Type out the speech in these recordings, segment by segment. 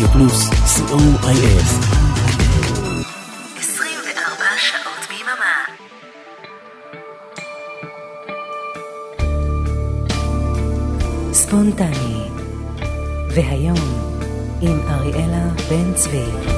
רדיו פלוס, co.il. 24 שעות ביממה. ספונטני. והיום, עם אריאלה בן צבי.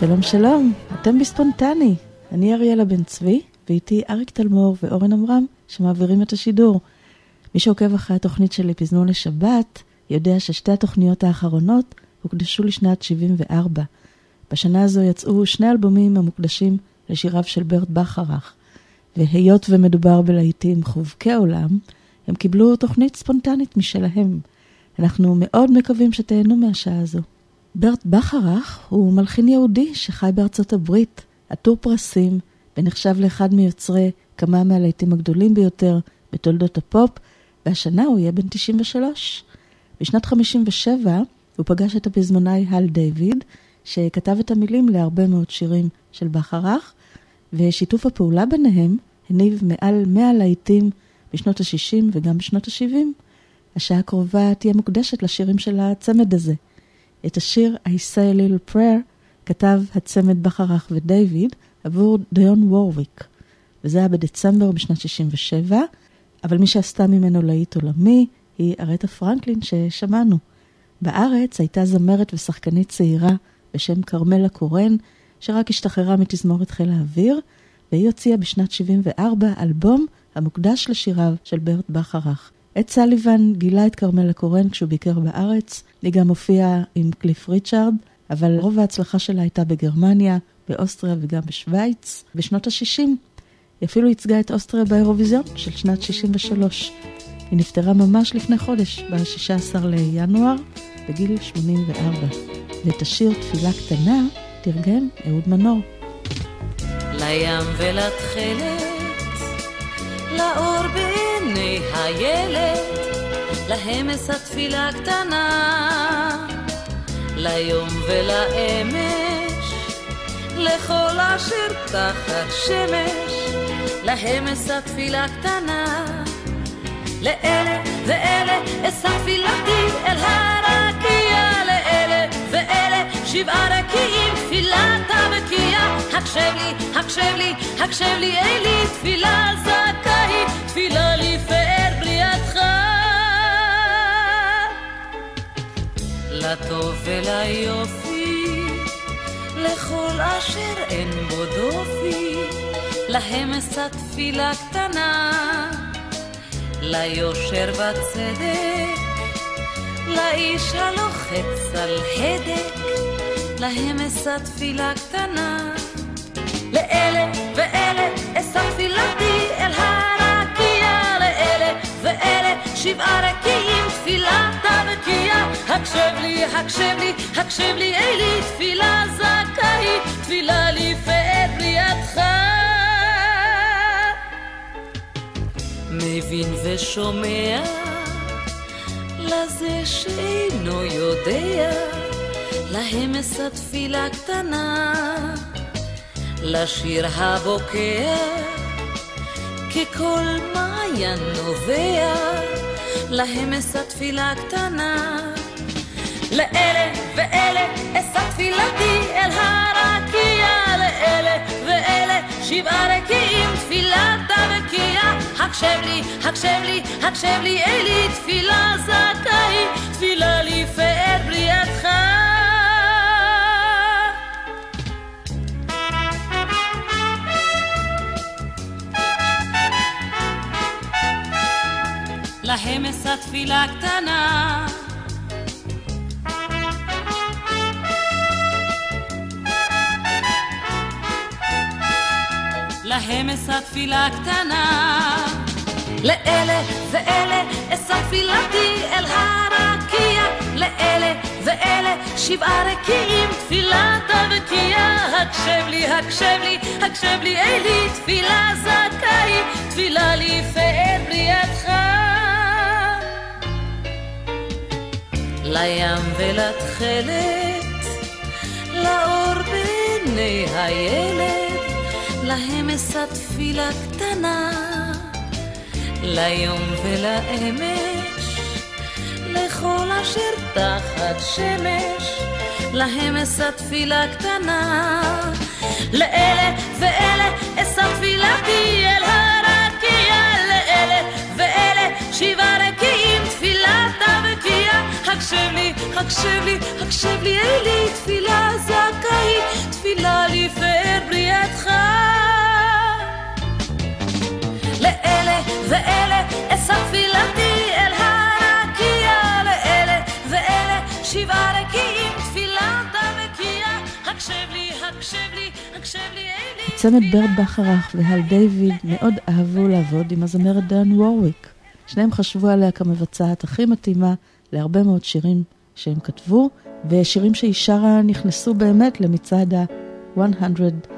שלום שלום, אתם בספונטני. אני אריאלה בן צבי, ואיתי אריק תלמור ואורן עמרם, שמעבירים את השידור. מי שעוקב אחרי התוכנית שלי פזמון לשבת, יודע ששתי התוכניות האחרונות הוקדשו לשנת 74. בשנה הזו יצאו שני אלבומים המוקדשים לשיריו של ברט בכרך, והיות ומדובר בלהיטים חובקי עולם, הם קיבלו תוכנית ספונטנית משלהם. אנחנו מאוד מקווים שתהנו מהשעה הזו. ברט בכרך הוא מלחין יהודי שחי בארצות הברית, עטור פרסים, ונחשב לאחד מיוצרי כמה מהלהיטים הגדולים ביותר בתולדות הפופ, והשנה הוא יהיה בן 93. בשנת 57 הוא פגש את הפזמונאי הל דיוויד, שכתב את המילים להרבה מאוד שירים של בכרך, ושיתוף הפעולה ביניהם הניב מעל 100 להיטים בשנות ה-60 וגם בשנות ה-70. השעה הקרובה תהיה מוקדשת לשירים של הצמד הזה. את השיר I say a little prayer כתב הצמד בכרך ודייוויד עבור דיון וורוויק, וזה היה בדצמבר בשנת 67, אבל מי שעשתה ממנו להיט עולמי היא ארטה פרנקלין ששמענו. בארץ הייתה זמרת ושחקנית צעירה בשם כרמלה קורן, שרק השתחררה מתזמורת חיל האוויר, והיא הוציאה בשנת 74 אלבום המוקדש לשיריו של ברט בכרך. את סליבן גילה את כרמלה קורן כשהוא ביקר בארץ, היא גם הופיעה עם קליף ריצ'ארד, אבל רוב ההצלחה שלה הייתה בגרמניה, באוסטריה וגם בשוויץ. בשנות ה-60 היא אפילו ייצגה את אוסטריה באירוויזיון של שנת 63. היא נפטרה ממש לפני חודש, ב-16 לינואר, בגיל 84. ואת השיר תפילה קטנה תרגם אהוד מנור. לים ולתכלת, לאור בעיני הילד, להם אשא תפילה קטנה, ליום ולאמש, לכל אשר תחת שמש, להם אשא תפילה קטנה. לאלה ואלה אשא תפילתי אל הרקיע, לאלה ואלה שבעה רקיעים תפילת הבקיע. הקשב לי, הקשב לי, הקשב לי, אלי תפילה זכאי, תפילה לפאר בריאתך. לטוב וליופי, לכל אשר אין בו דופי, להם אשא תפילה קטנה. ליושר בצדק, לאיש הלוחץ על הדק, להם אשא תפילה קטנה. לאלה ואלה אשא תפילתי אל שבעה רקיעים תפילת הבקיע. הקשב לי, הקשב לי, הקשב לי, אלי תפילה זכאי, תפילה לפאר בריאתך. מבין ושומע לזה שאינו יודע, להם אשא תפילה קטנה, לשיר הבוקע, ככל מעיין נובע, להם אשא תפילה קטנה. לאלה ואלה אשא תפילתי אל הרקיע, לאלה ואלה שבעה רקיעים תפילת הבקיע. הקשב לי, הקשב לי, הקשב לי, אלי תפילה תפילה קטנה. להם אשא תפילה קטנה. לאלה ואלה אשא תפילתי אל הרקיע, לאלה ואלה שבעה רקיעים תפילת הבקיע. הקשב לי, הקשב לי, הקשב לי, אלי תפילה זכאי, תפילה לפאר בריאתך. לים ולתכלת, לאור בעיני הילד. להם אשא תפילה קטנה, ליום ולאמש, לכל אשר תחת שמש, להם אשא תפילה קטנה. לאלה ואלה אשא תפילתי אל הרקיע, לאלה ואלה שבעה הבקיע. הקשב לי, הקשב לי, הקשב לי, אלי תפילה זכאי, תפילה לפאר בריאתך. לאלה ואלה אשא תפילתי אל הרקיע, לאלה ואלה שבעה רקיעים תפילת הבקיע. הקשב לי, הקשב לי, הקשב לי, אלי צמד ברד בכרך והל דיוויד מאוד אהבו לעבוד עם הזמרת דן וורוויק. שניהם חשבו עליה כמבצעת הכי מתאימה להרבה מאוד שירים שהם כתבו, ושירים שהיא שרה נכנסו באמת למצעד ה-100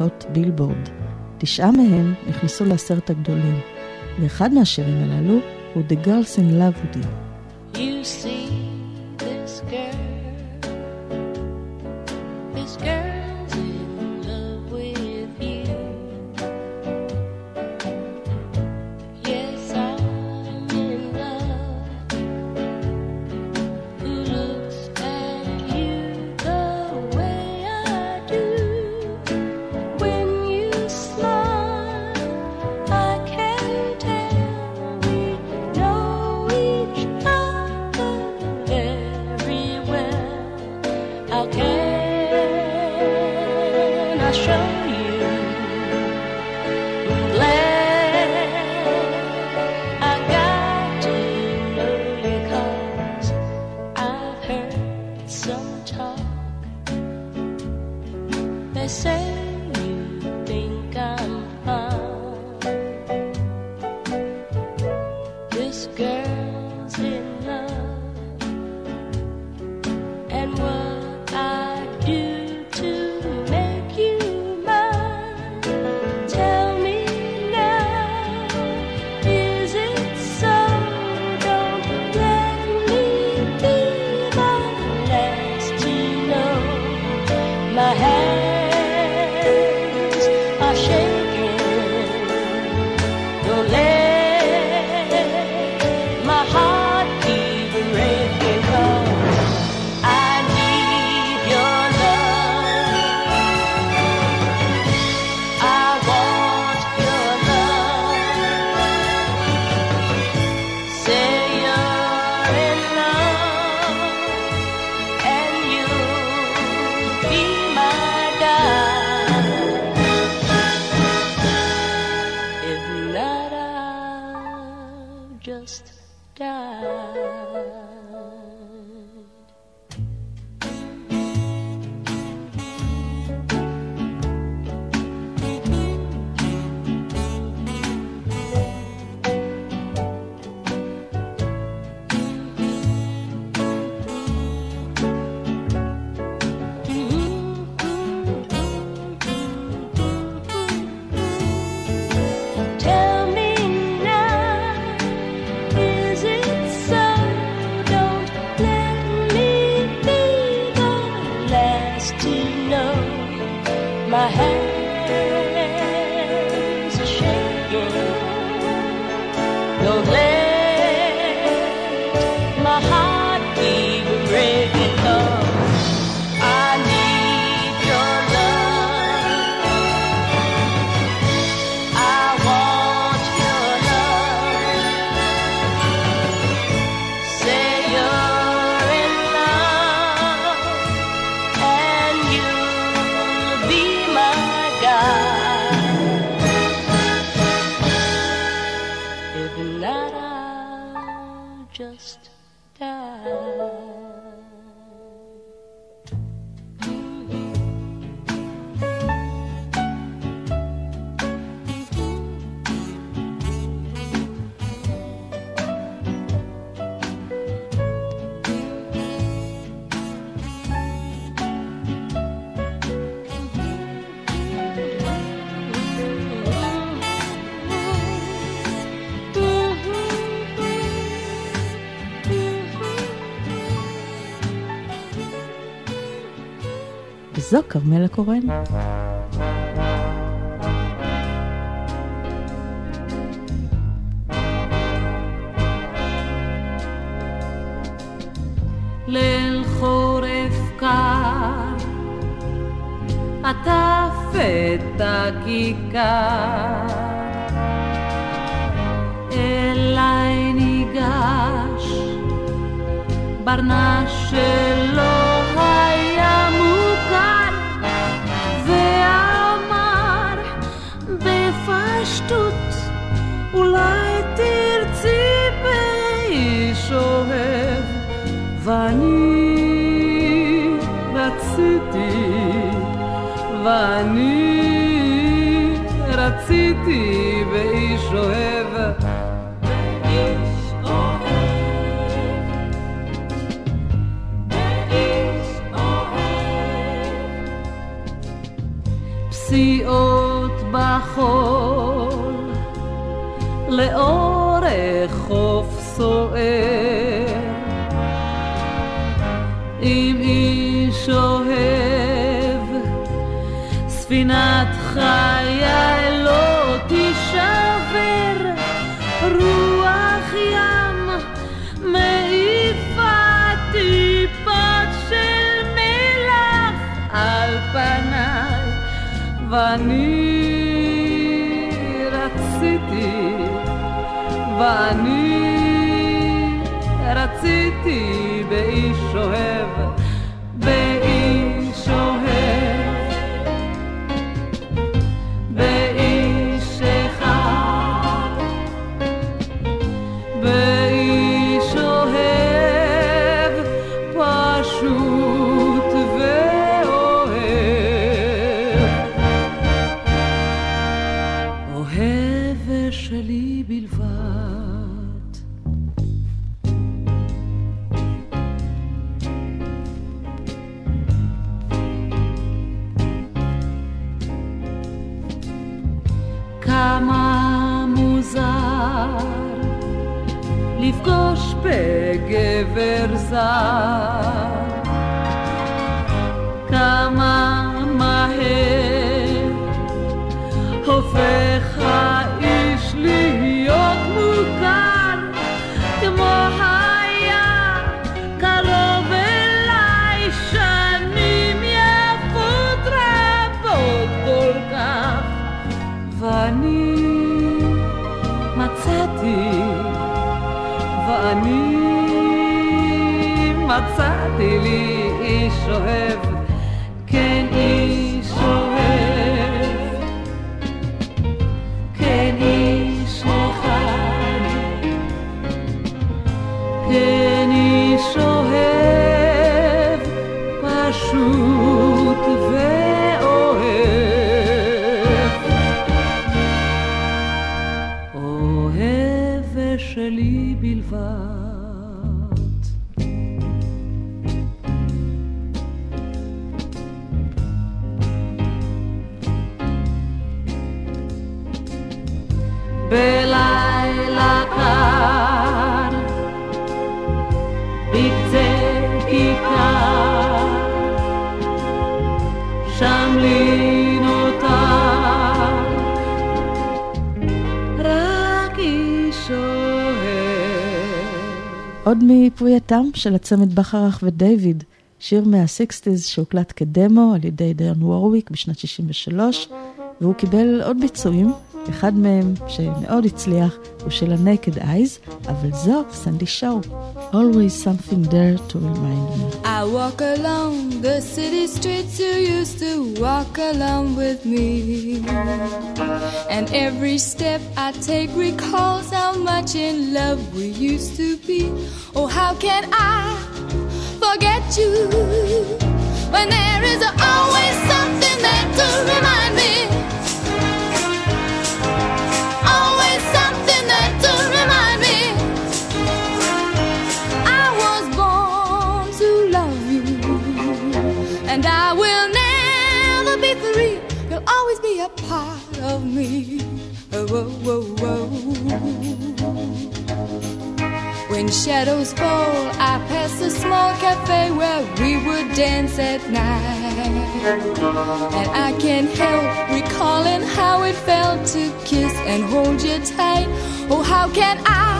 Hot Billboard. תשעה מהם נכנסו לעשרת הגדולים, ואחד מהשירים הללו הוא The Girls in Love with You. You see die. זו כרמלה קורן. ליל חורף קר, עטף את הכיכר. אליי ניגש ברנש שלו די ווי वन् עוד מפרייתם של הצמד בכרך ודייוויד, שיר מה-60's שהוקלט כדמו על ידי דיון וורוויק בשנת 63, והוא קיבל עוד ביצועים, אחד מהם שמאוד הצליח הוא של ה-Naked Eyes, אבל זו סנדי שואו. Always something there to remind me. I walk along the city streets you used to walk along with me. And every step I take recalls how much in love we used to be. Oh, how can I forget you when there is always something there to remind me? Me. Oh, oh, oh, oh. When shadows fall, I pass a small cafe where we would dance at night. And I can't help recalling how it felt to kiss and hold you tight. Oh, how can I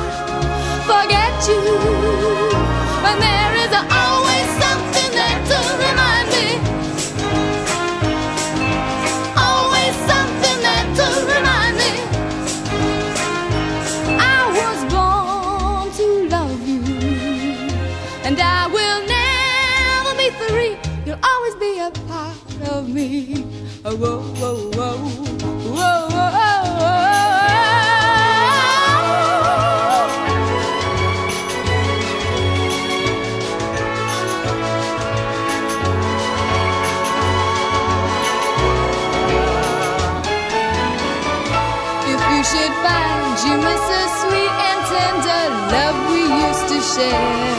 forget you when there is always whoa, whoa, should find you miss the sweet and tender love we used to share,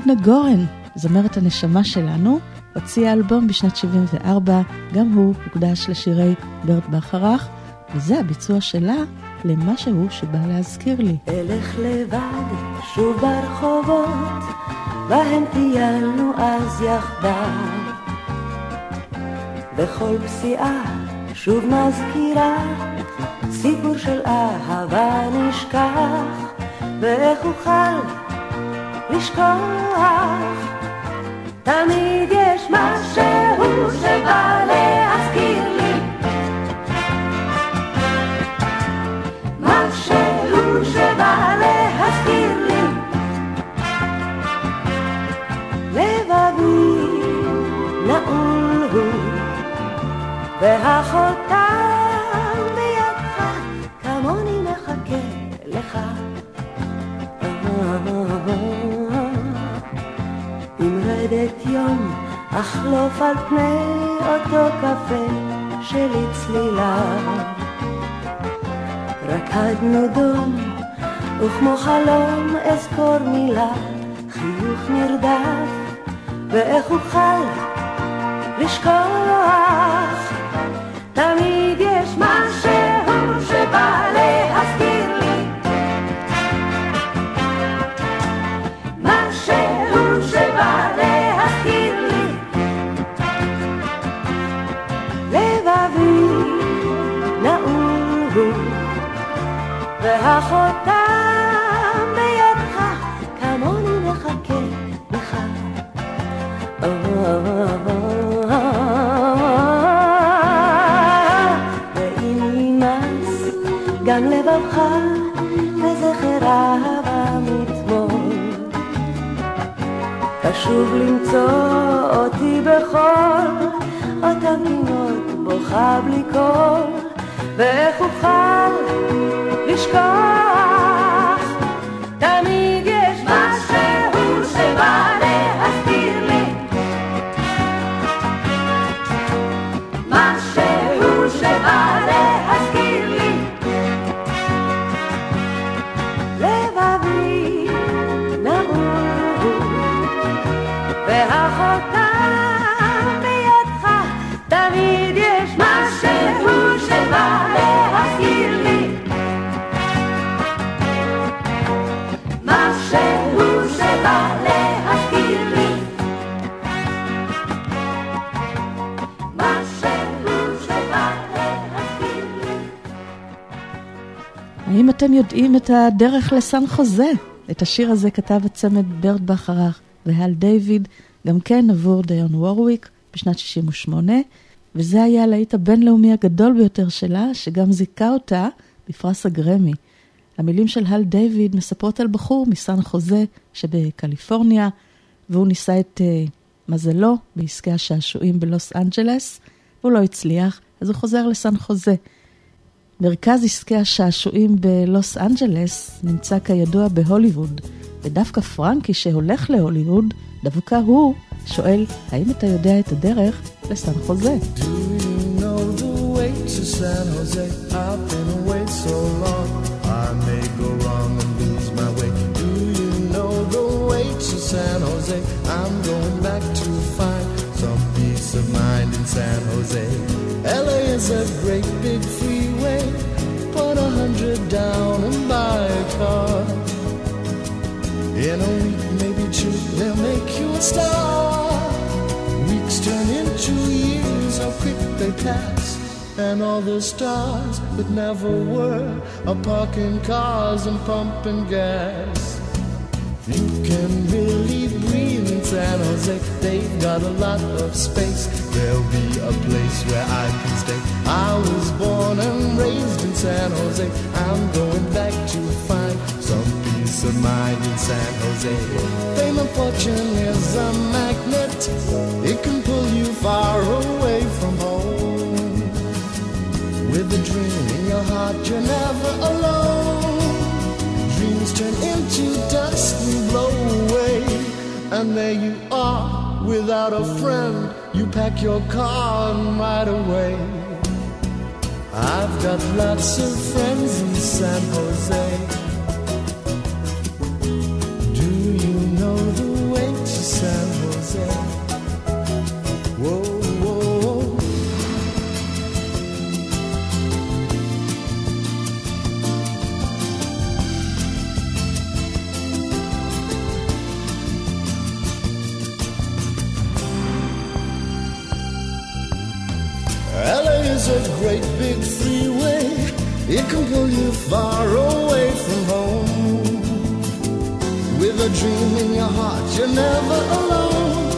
עדנה גורן, זמרת הנשמה שלנו, הוציאה אלבום בשנת 74, גם הוא הוקדש לשירי ברט בכרך, וזה הביצוע שלה למשהו שבא להזכיר לי. אלך לבד שוב ברחובות, בהם טיילנו אז יחדיו. וכל פסיעה שוב מזכירה סיפור של אהבה נשכח, ואיך אוכל לשכוח. תמיד יש משהו שבא להזכיר לי. משהו שבא להזכיר לי. לבבי נעול הוא, והחותם עם רדת יום, אחלוף על פני אותו קפה שלי צלילה. רקדנו דום, וכמו חלום אזכור מילה, חיוך נרדף, ואיך אוכל לשכוח. תמיד יש משהו שבא אותם פינות בוכה בלי קול ואיך אוכל לשכוח אתם יודעים את הדרך לסן חוזה? את השיר הזה כתב הצמד ברד בכרך והל דיוויד, גם כן עבור דיון וורוויק בשנת 68, וזה היה הלהיט הבינלאומי הגדול ביותר שלה, שגם זיכה אותה בפרס הגרמי. המילים של הל דיוויד מספרות על בחור מסן חוזה שבקליפורניה, והוא ניסה את uh, מזלו בעסקי השעשועים בלוס אנג'לס, והוא לא הצליח, אז הוא חוזר לסן חוזה. מרכז עסקי השעשועים בלוס אנג'לס נמצא כידוע בהוליווד, ודווקא פרנקי שהולך להוליווד, דווקא הוא שואל, האם אתה יודע את הדרך לסן חוזה? Of mind in San Jose. LA is a great big freeway. Put a hundred down and buy a car. In a week, maybe two, they'll make you a star. Weeks turn into years, how quick they pass. And all the stars that never were are parking cars and pumping gas. You can really San Jose. They've got a lot of space. There'll be a place where I can stay. I was born and raised in San Jose. I'm going back to find some peace of mind in San Jose. Fame and fortune is a magnet. It can pull you far away from home. With a dream in your heart, you're never alone. Dreams turn into dust and blow away. And there you are, without a friend. You pack your car and ride away. I've got lots of friends in San Jose. Do you know the way to San Jose? Far away from home. With a dream in your heart, you're never alone.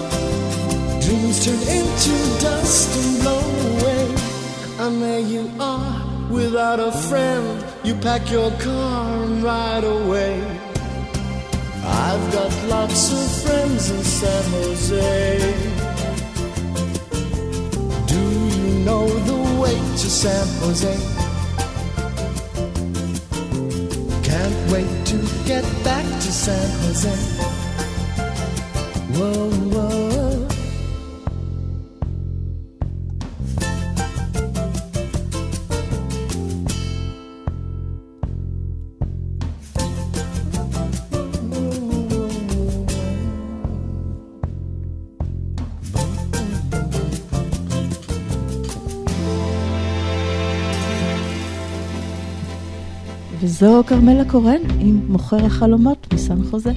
Dreams turn into dust and blow away. And there you are, without a friend. You pack your car and ride away. I've got lots of friends in San Jose. Do you know the way to San Jose? Wait to get back to San Jose. Whoa, whoa. וזו כרמלה קורן עם מוכר החלומות מסן חוזה.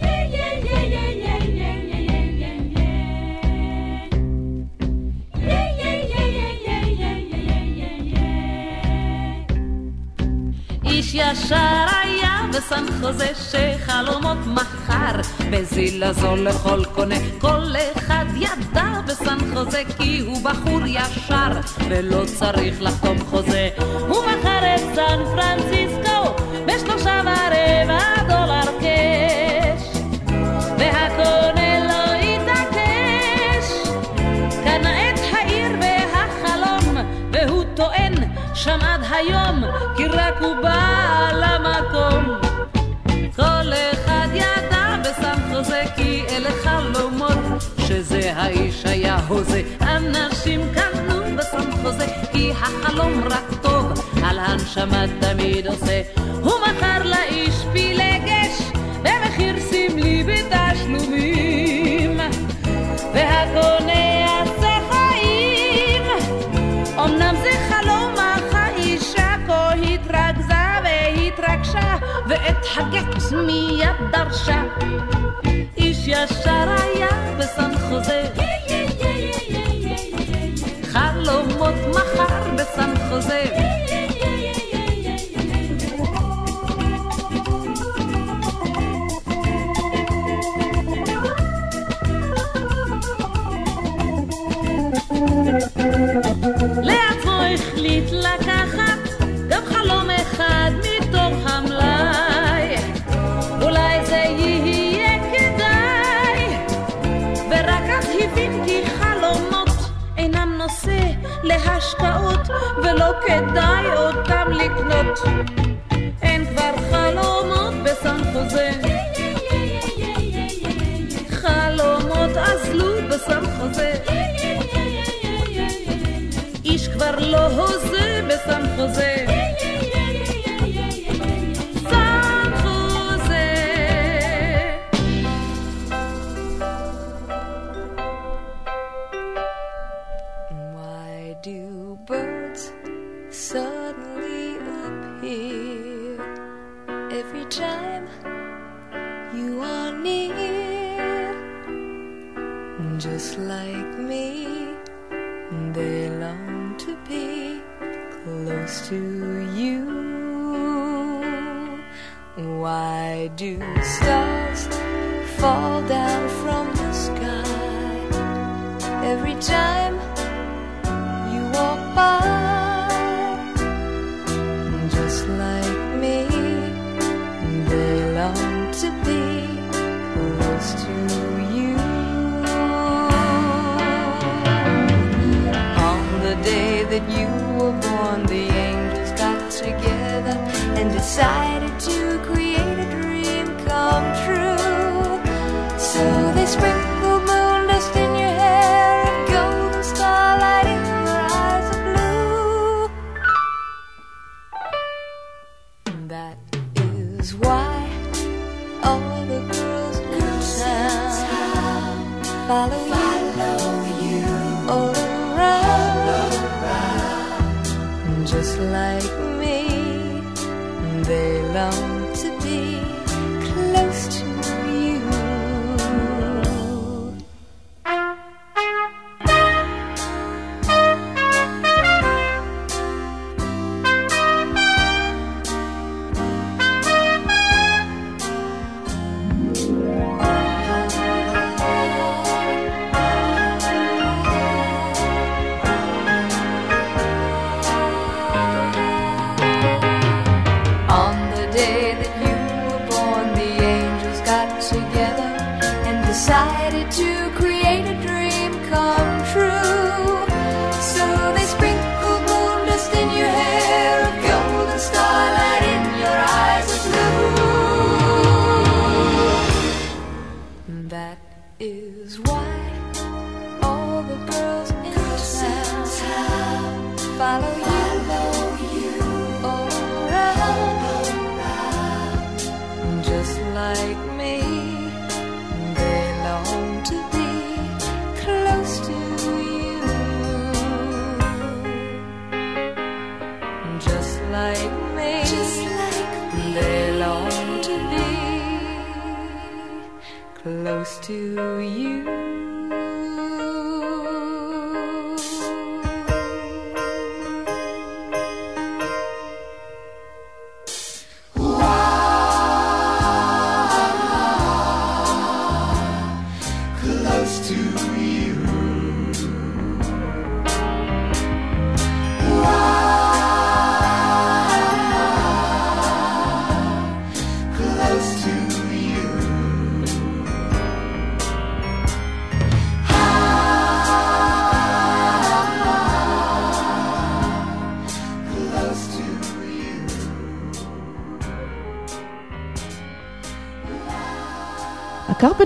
ישר היה בסן חוזה שחלומות מכר בזיל הזול לכל קונה כל אחד ידע בסן חוזה כי הוא בחור ישר ולא צריך לחתום חוזה הוא מכר את סן פרנסיסקו בשלושה ורבע דולר קש והקונה לא התעקש. קנה את העיר והחלום והוא טוען שם עד היום כי רק הוא בא למקום. כל אחד ידע בסן חוזה כי אלה חלומות שזה האיש היה הוזה אנשים קנו חוזה כי החלום רק טוב על הנשמה תמיד עושה. הוא מכר לאיש פילגש במחיר סמלי בתשלומים. והקונה יעשה חיים. אמנם זה חלום אך האישה כה התרכזה והתרגשה ואת הגט מיד דרשה. איש ישר היה בסן חוזה לעצמו החליט לקחת גם חלום אחד מתוך המלאי. אולי זה יהיה כדאי ורק אז הבין כי חלומות אינם נושא להשקעות ולא כדאי אותם לקנות. אין כבר חלומות בסן חוזה כבר לא הוזה בסן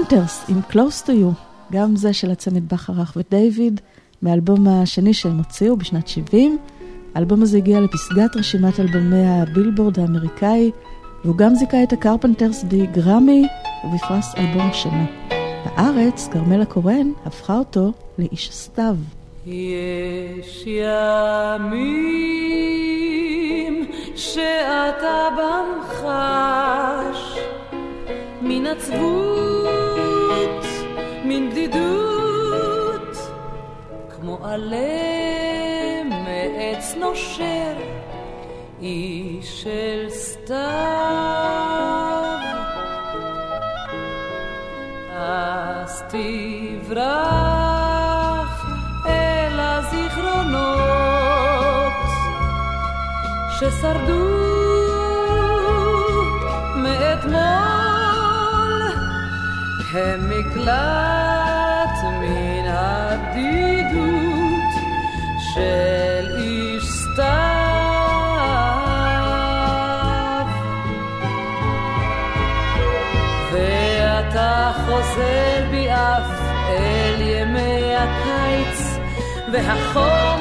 הקרפנטרס עם Close to You, גם זה של הצמד בכרך ודייוויד, מהאלבום השני שהם הוציאו בשנת 70. האלבום הזה הגיע לפסגת רשימת אלבומי הבילבורד האמריקאי, והוא גם זיכה את הקרפנטרס בגרמי ובפרס אלבום השנה. בארץ, כרמלה קורן הפכה אותו לאיש הסתיו. יש ימים שאתה בם חש מן עצבות, מן בדידות, כמו עלה מעץ נושר, איש של סתיו. אז תברח אל הזיכרונות ששרדו מאתמול הם מקלט של איש סתיו. ואתה חוזר בי אף אל ימי הקיץ והחום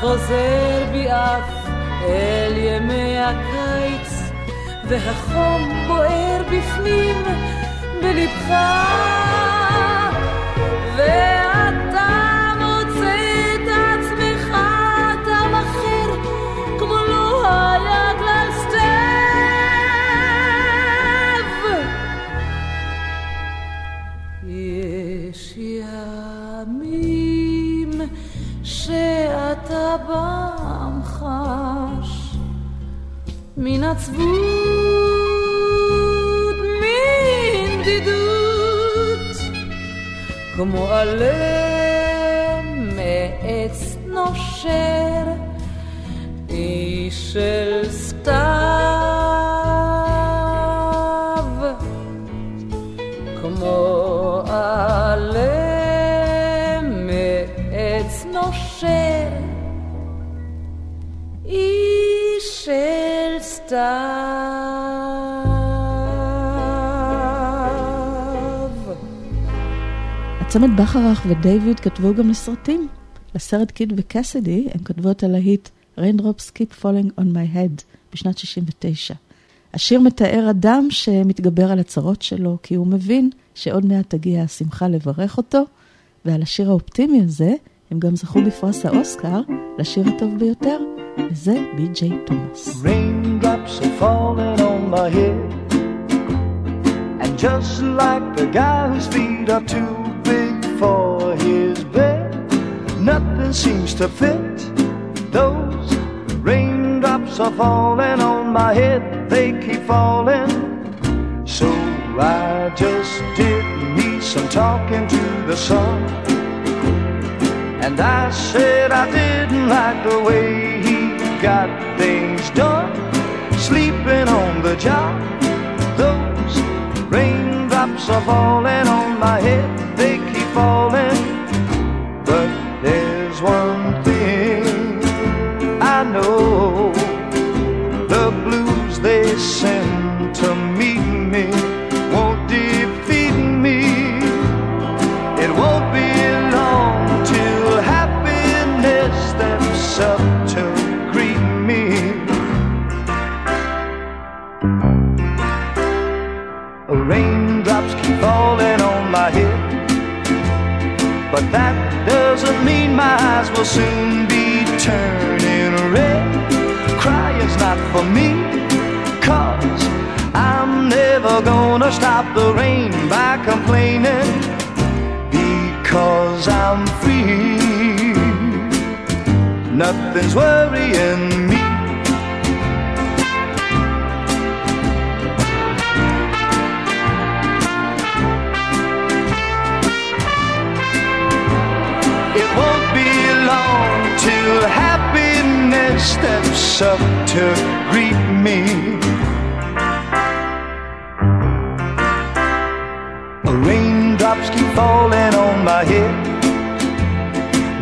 חוזר בי אף אל ימי הקיץ והחום בוער בפנים בלבך מן עצבות, מן בדידות, כמו עלה מעץ נושר, איש של הצמד בכרך ודייוויד כתבו גם לסרטים. לסרט קיד וקסידי הם כתבו את הלהיט Raindrops Keep Falling on My Head בשנת 69. השיר מתאר אדם שמתגבר על הצרות שלו, כי הוא מבין שעוד מעט תגיע השמחה לברך אותו, ועל השיר האופטימי הזה הם גם זכו בפרס האוסקר לשיר הטוב ביותר, וזה תומאס. On my head, and just like the guy whose feet are too for his bed. Nothing seems to fit. Those raindrops are falling on my head, they keep falling. So I just did me some talking to the sun. And I said I didn't like the way he got things done. Sleeping on the job, those raindrops are falling on my head, eyes will soon be turning red. Crying's not for me, cause I'm never gonna stop the rain by complaining because I'm free. Nothing's worrying me. Steps up to greet me. Raindrops keep falling on my head,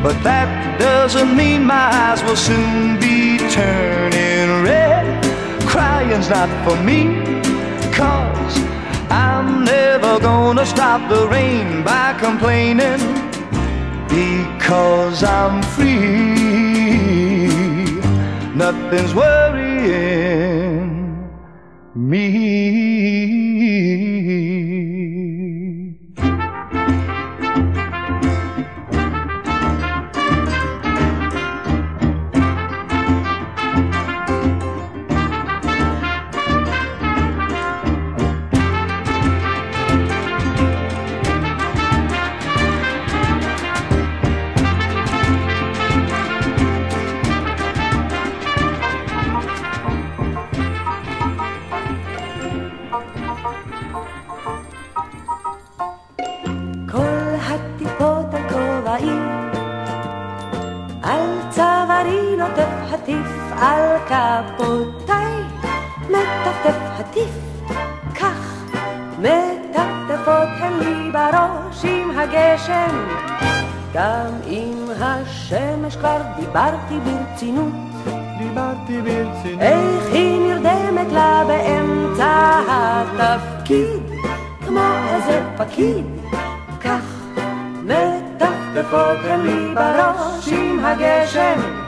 but that doesn't mean my eyes will soon be turning red. Crying's not for me, cause I'm never gonna stop the rain by complaining because I'm free. Nothing's worrying me. כפותיי מטפטף הטיף, כך מטפטפות הן לי בראש עם הגשם. גם עם השמש כבר דיברתי ברצינות, דיברתי ברצינות. איך היא נרדמת לה באמצע התפקיד, כמו איזה פקיד, כך מטפטפות הן לי בראש עם הגשם,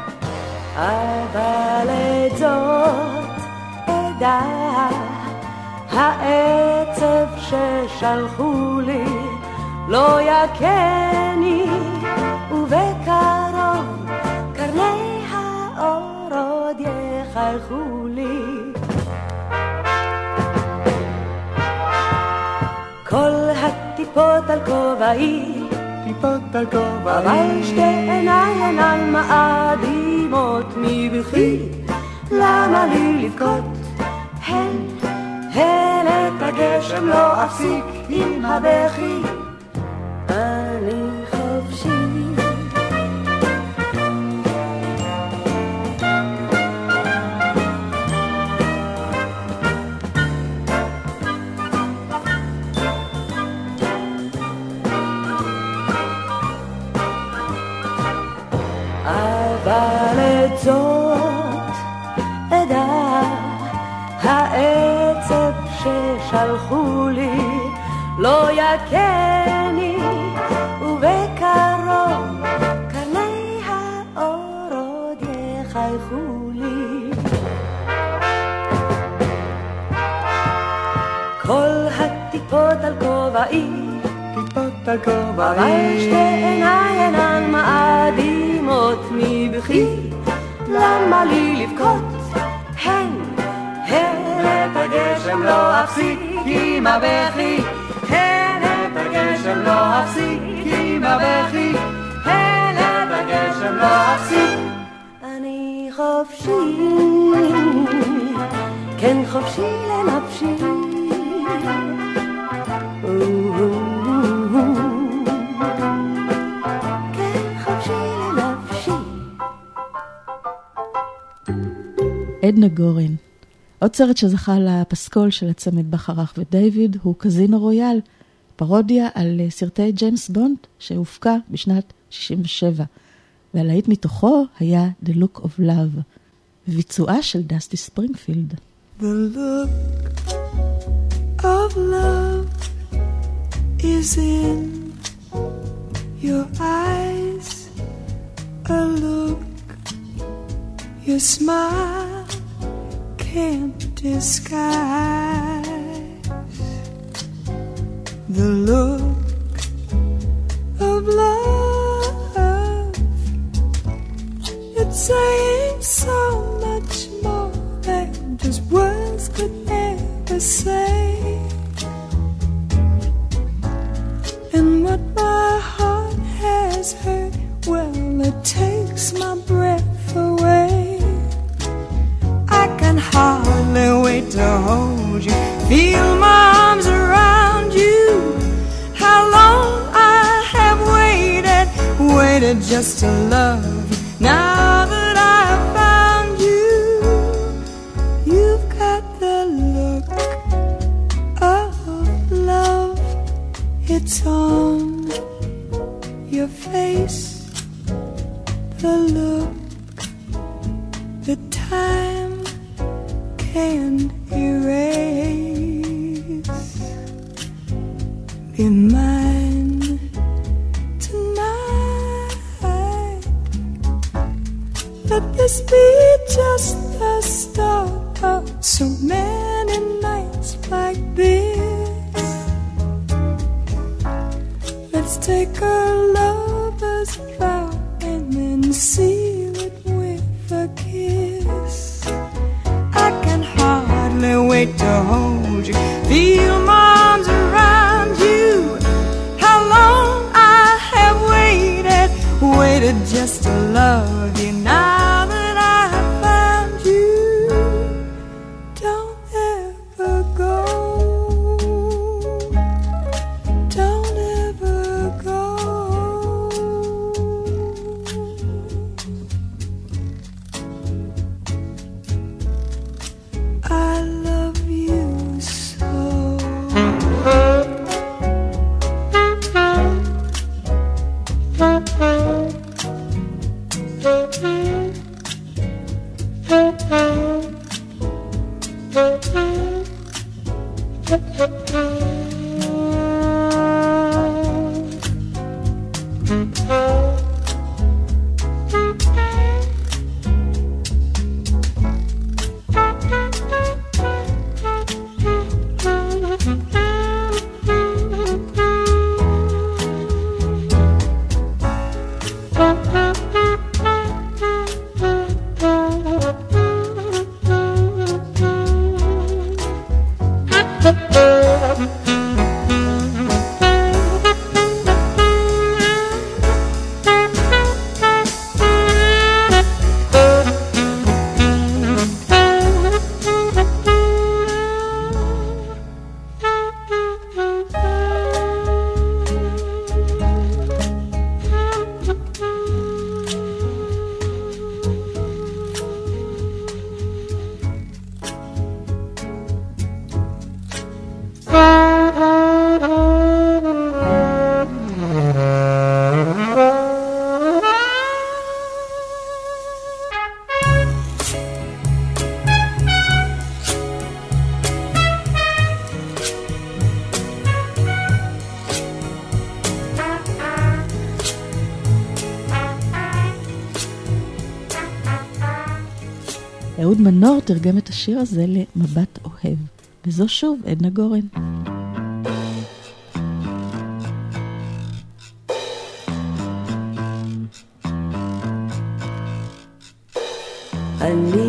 אבל את זאת אדע, העצב ששלחו לי לא יכני, ובקרוב קרני האור עוד יחייכו לי. כל הטיפות על כובעי, טיפות על כובעי. אבל שתי עיניי אינן מאדימות מבכי, למה לי לבכות? הן, הן את הגשם לא אפסיק עם הבכי. ששלחו לי לא יכני, ובקרוב קרני האור עוד יחייכו לי. כל הטיפות על כובעי טיפות על אבל כובעי. שתי עיניי אינן מאדימות מבכי, למה לי לבכות? הן, הן את הגשם לא אפסיק כי מה בכי, הן את הגשם לא אפסיק, כי מה בכי, הן את הגשם לא אפסיק. אני חופשי, כן חופשי לנפשי. כן חופשי לנפשי. עדנה גורן. עוד סרט שזכה לפסקול של הצמד בכרך ודייוויד הוא קזינו רויאל, פרודיה על אה, סרטי ג'יימס בונד שהופקה בשנת 67, והלהיט מתוכו היה The Look of Love, בביצועה של דסטי ספרינגפילד. The look of love is in your eyes. A look your smile empty disguise The look אהוד מנור תרגם את השיר הזה למבט אוהב, וזו שוב עדנה גורן. אני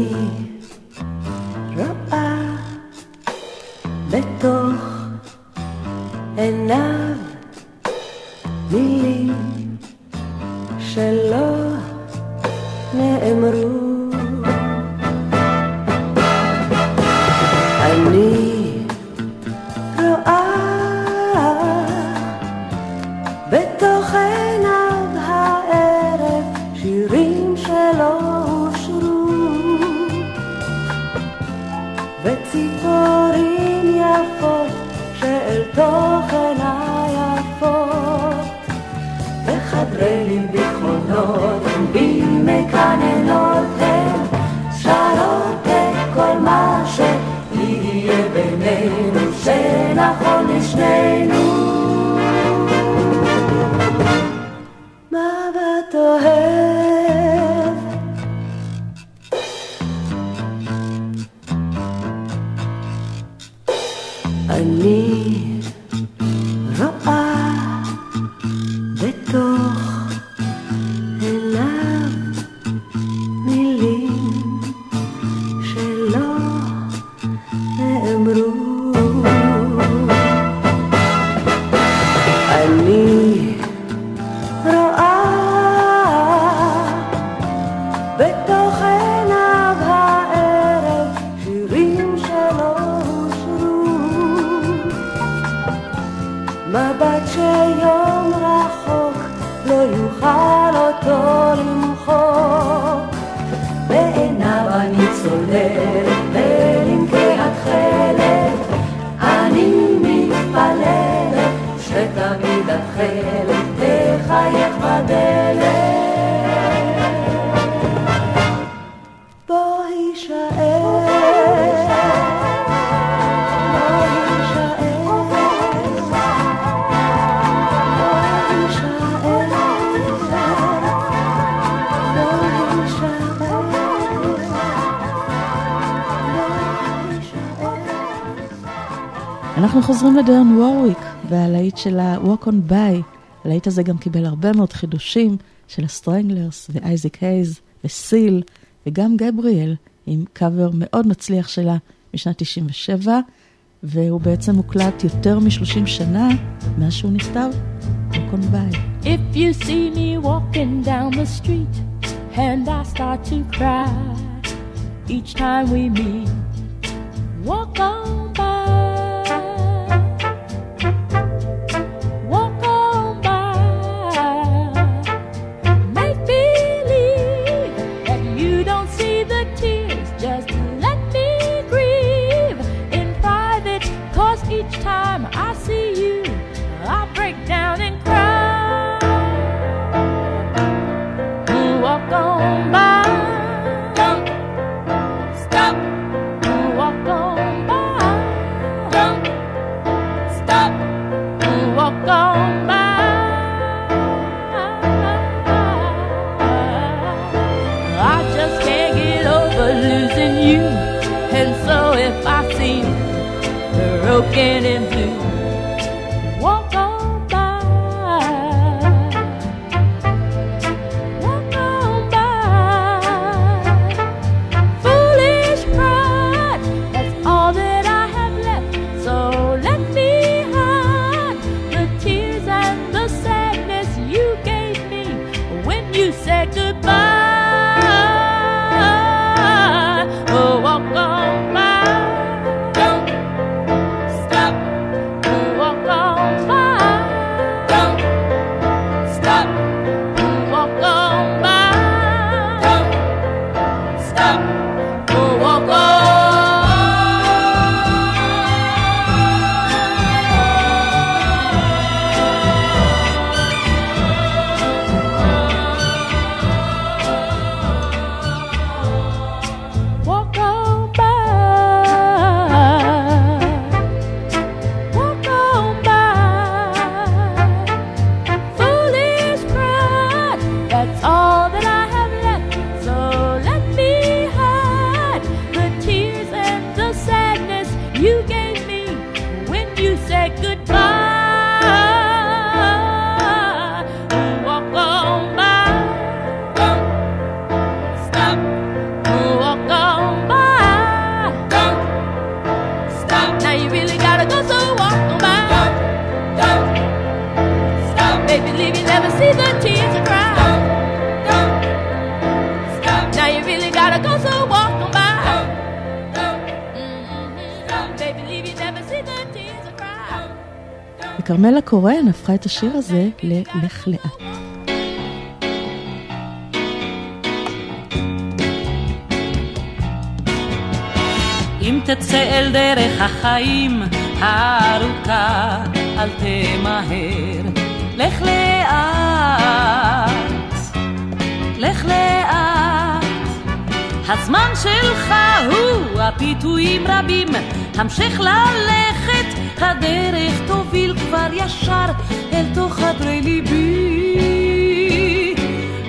לא אנחנו חוזרים לדיון וורוויק והלהיט שלה Walk on by. הלהיט הזה גם קיבל הרבה מאוד חידושים של הסטרנגלרס ואייזיק הייז וסיל וגם גבריאל עם קאבר מאוד מצליח שלה משנת 97 והוא בעצם מוקלט יותר מ-30 שנה מאז שהוא נכתב. Walk on by. If you see me walking down the street and I start to cry each time we meet, walk on by. קורן הפכה את השיר הזה ל"לך לאט". אם תצא אל דרך החיים הארוכה, אל תמהר. לך לאט, לך לאט. הזמן שלך הוא הפיתויים רבים, המשך ללכת, הדרך תוביל כבר ישר אל תוך חדרי ליבי.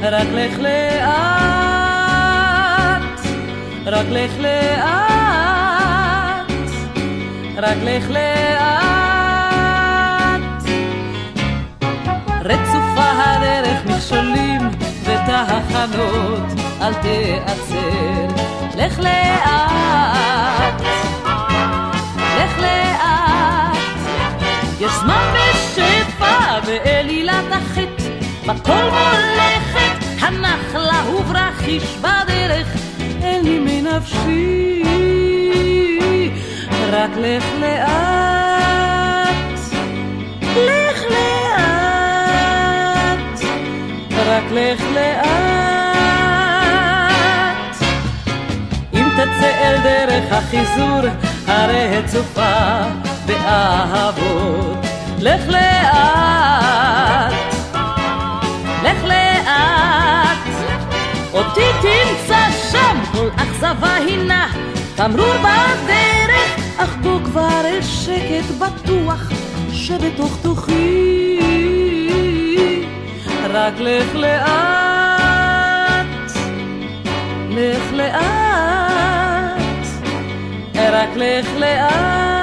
רק לך לאט, רק לך לאט, רק לך לאט. רצופה הדרך מכשולים ותחנות, אל תעצר, לך לאט, יש זמן בשפע ואלילת החטא, בכל מולכת הנחלה וברחיש בדרך, אין לי מנפשי. רק לך לאט, לך לאט, רק לך לאט. אם תצא אל דרך החיזור, הרי הצופה באהבות. לך לאט, לך לאט, אותי תמצא שם, כל אכזבה הינה תמרור בדרך, אך בוא כבר אל שקט בטוח שבתוך תוכי. רק לך לאט, לך לאט, רק לך לאט.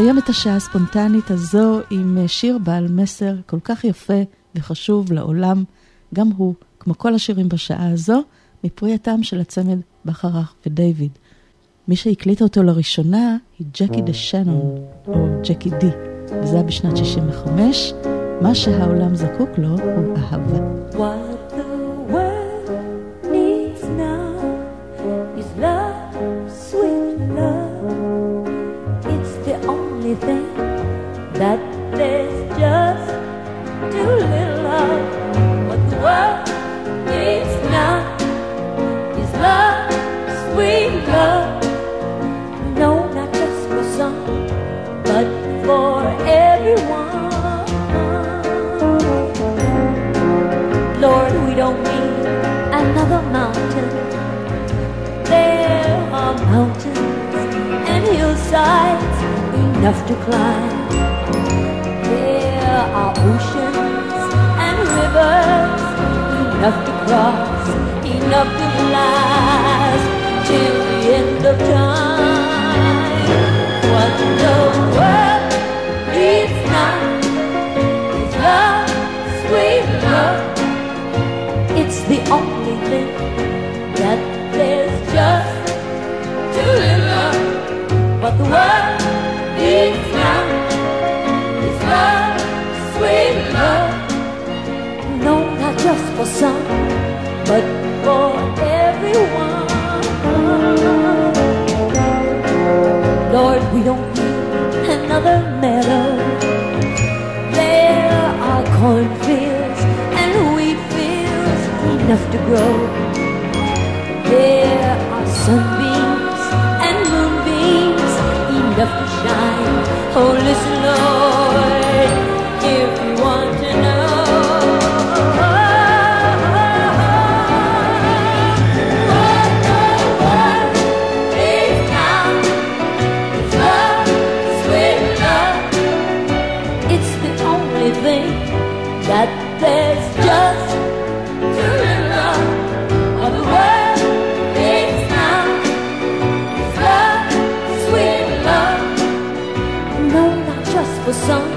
נסיים את השעה הספונטנית הזו עם אה, שיר בעל מסר כל כך יפה וחשוב לעולם, גם הוא, כמו כל השירים בשעה הזו, מפרי הטעם של הצמד בחרך ודייוויד. מי שהקליטה אותו לראשונה היא ג'קי דה שנון, או ג'קי די, וזה היה בשנת 65. מה שהעולם זקוק לו הוא אהבה. That there's just too little of. The world needs now love, sweet love. No, not just for some,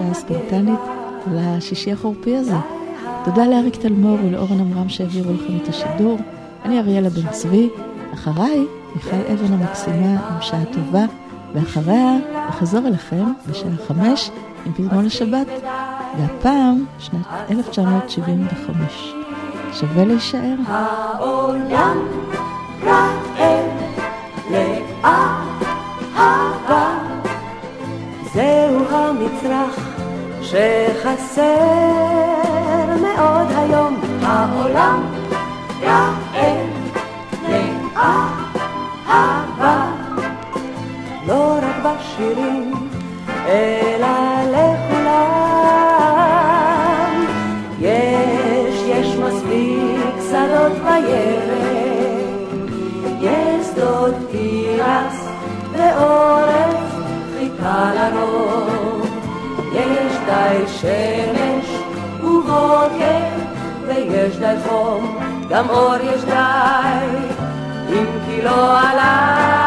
השעה הספונטנית לשישי החורפי הזה. תודה לאריק תלמור ולאורן עמרם שהעבירו לכם את השידור. אני אריאלה בן צבי, אחריי מיכל אבן המקסימה עם שעה טובה, ואחריה אחזור אליכם בשעה חמש עם פזמון לשבת, והפעם שנת 1975. שווה להישאר. העולם רעב לאהבה זהו המצרך שחסר מאוד היום העולם רעב די שמש ובוקר ויש די חום גם אור יש די אם כי לא עליי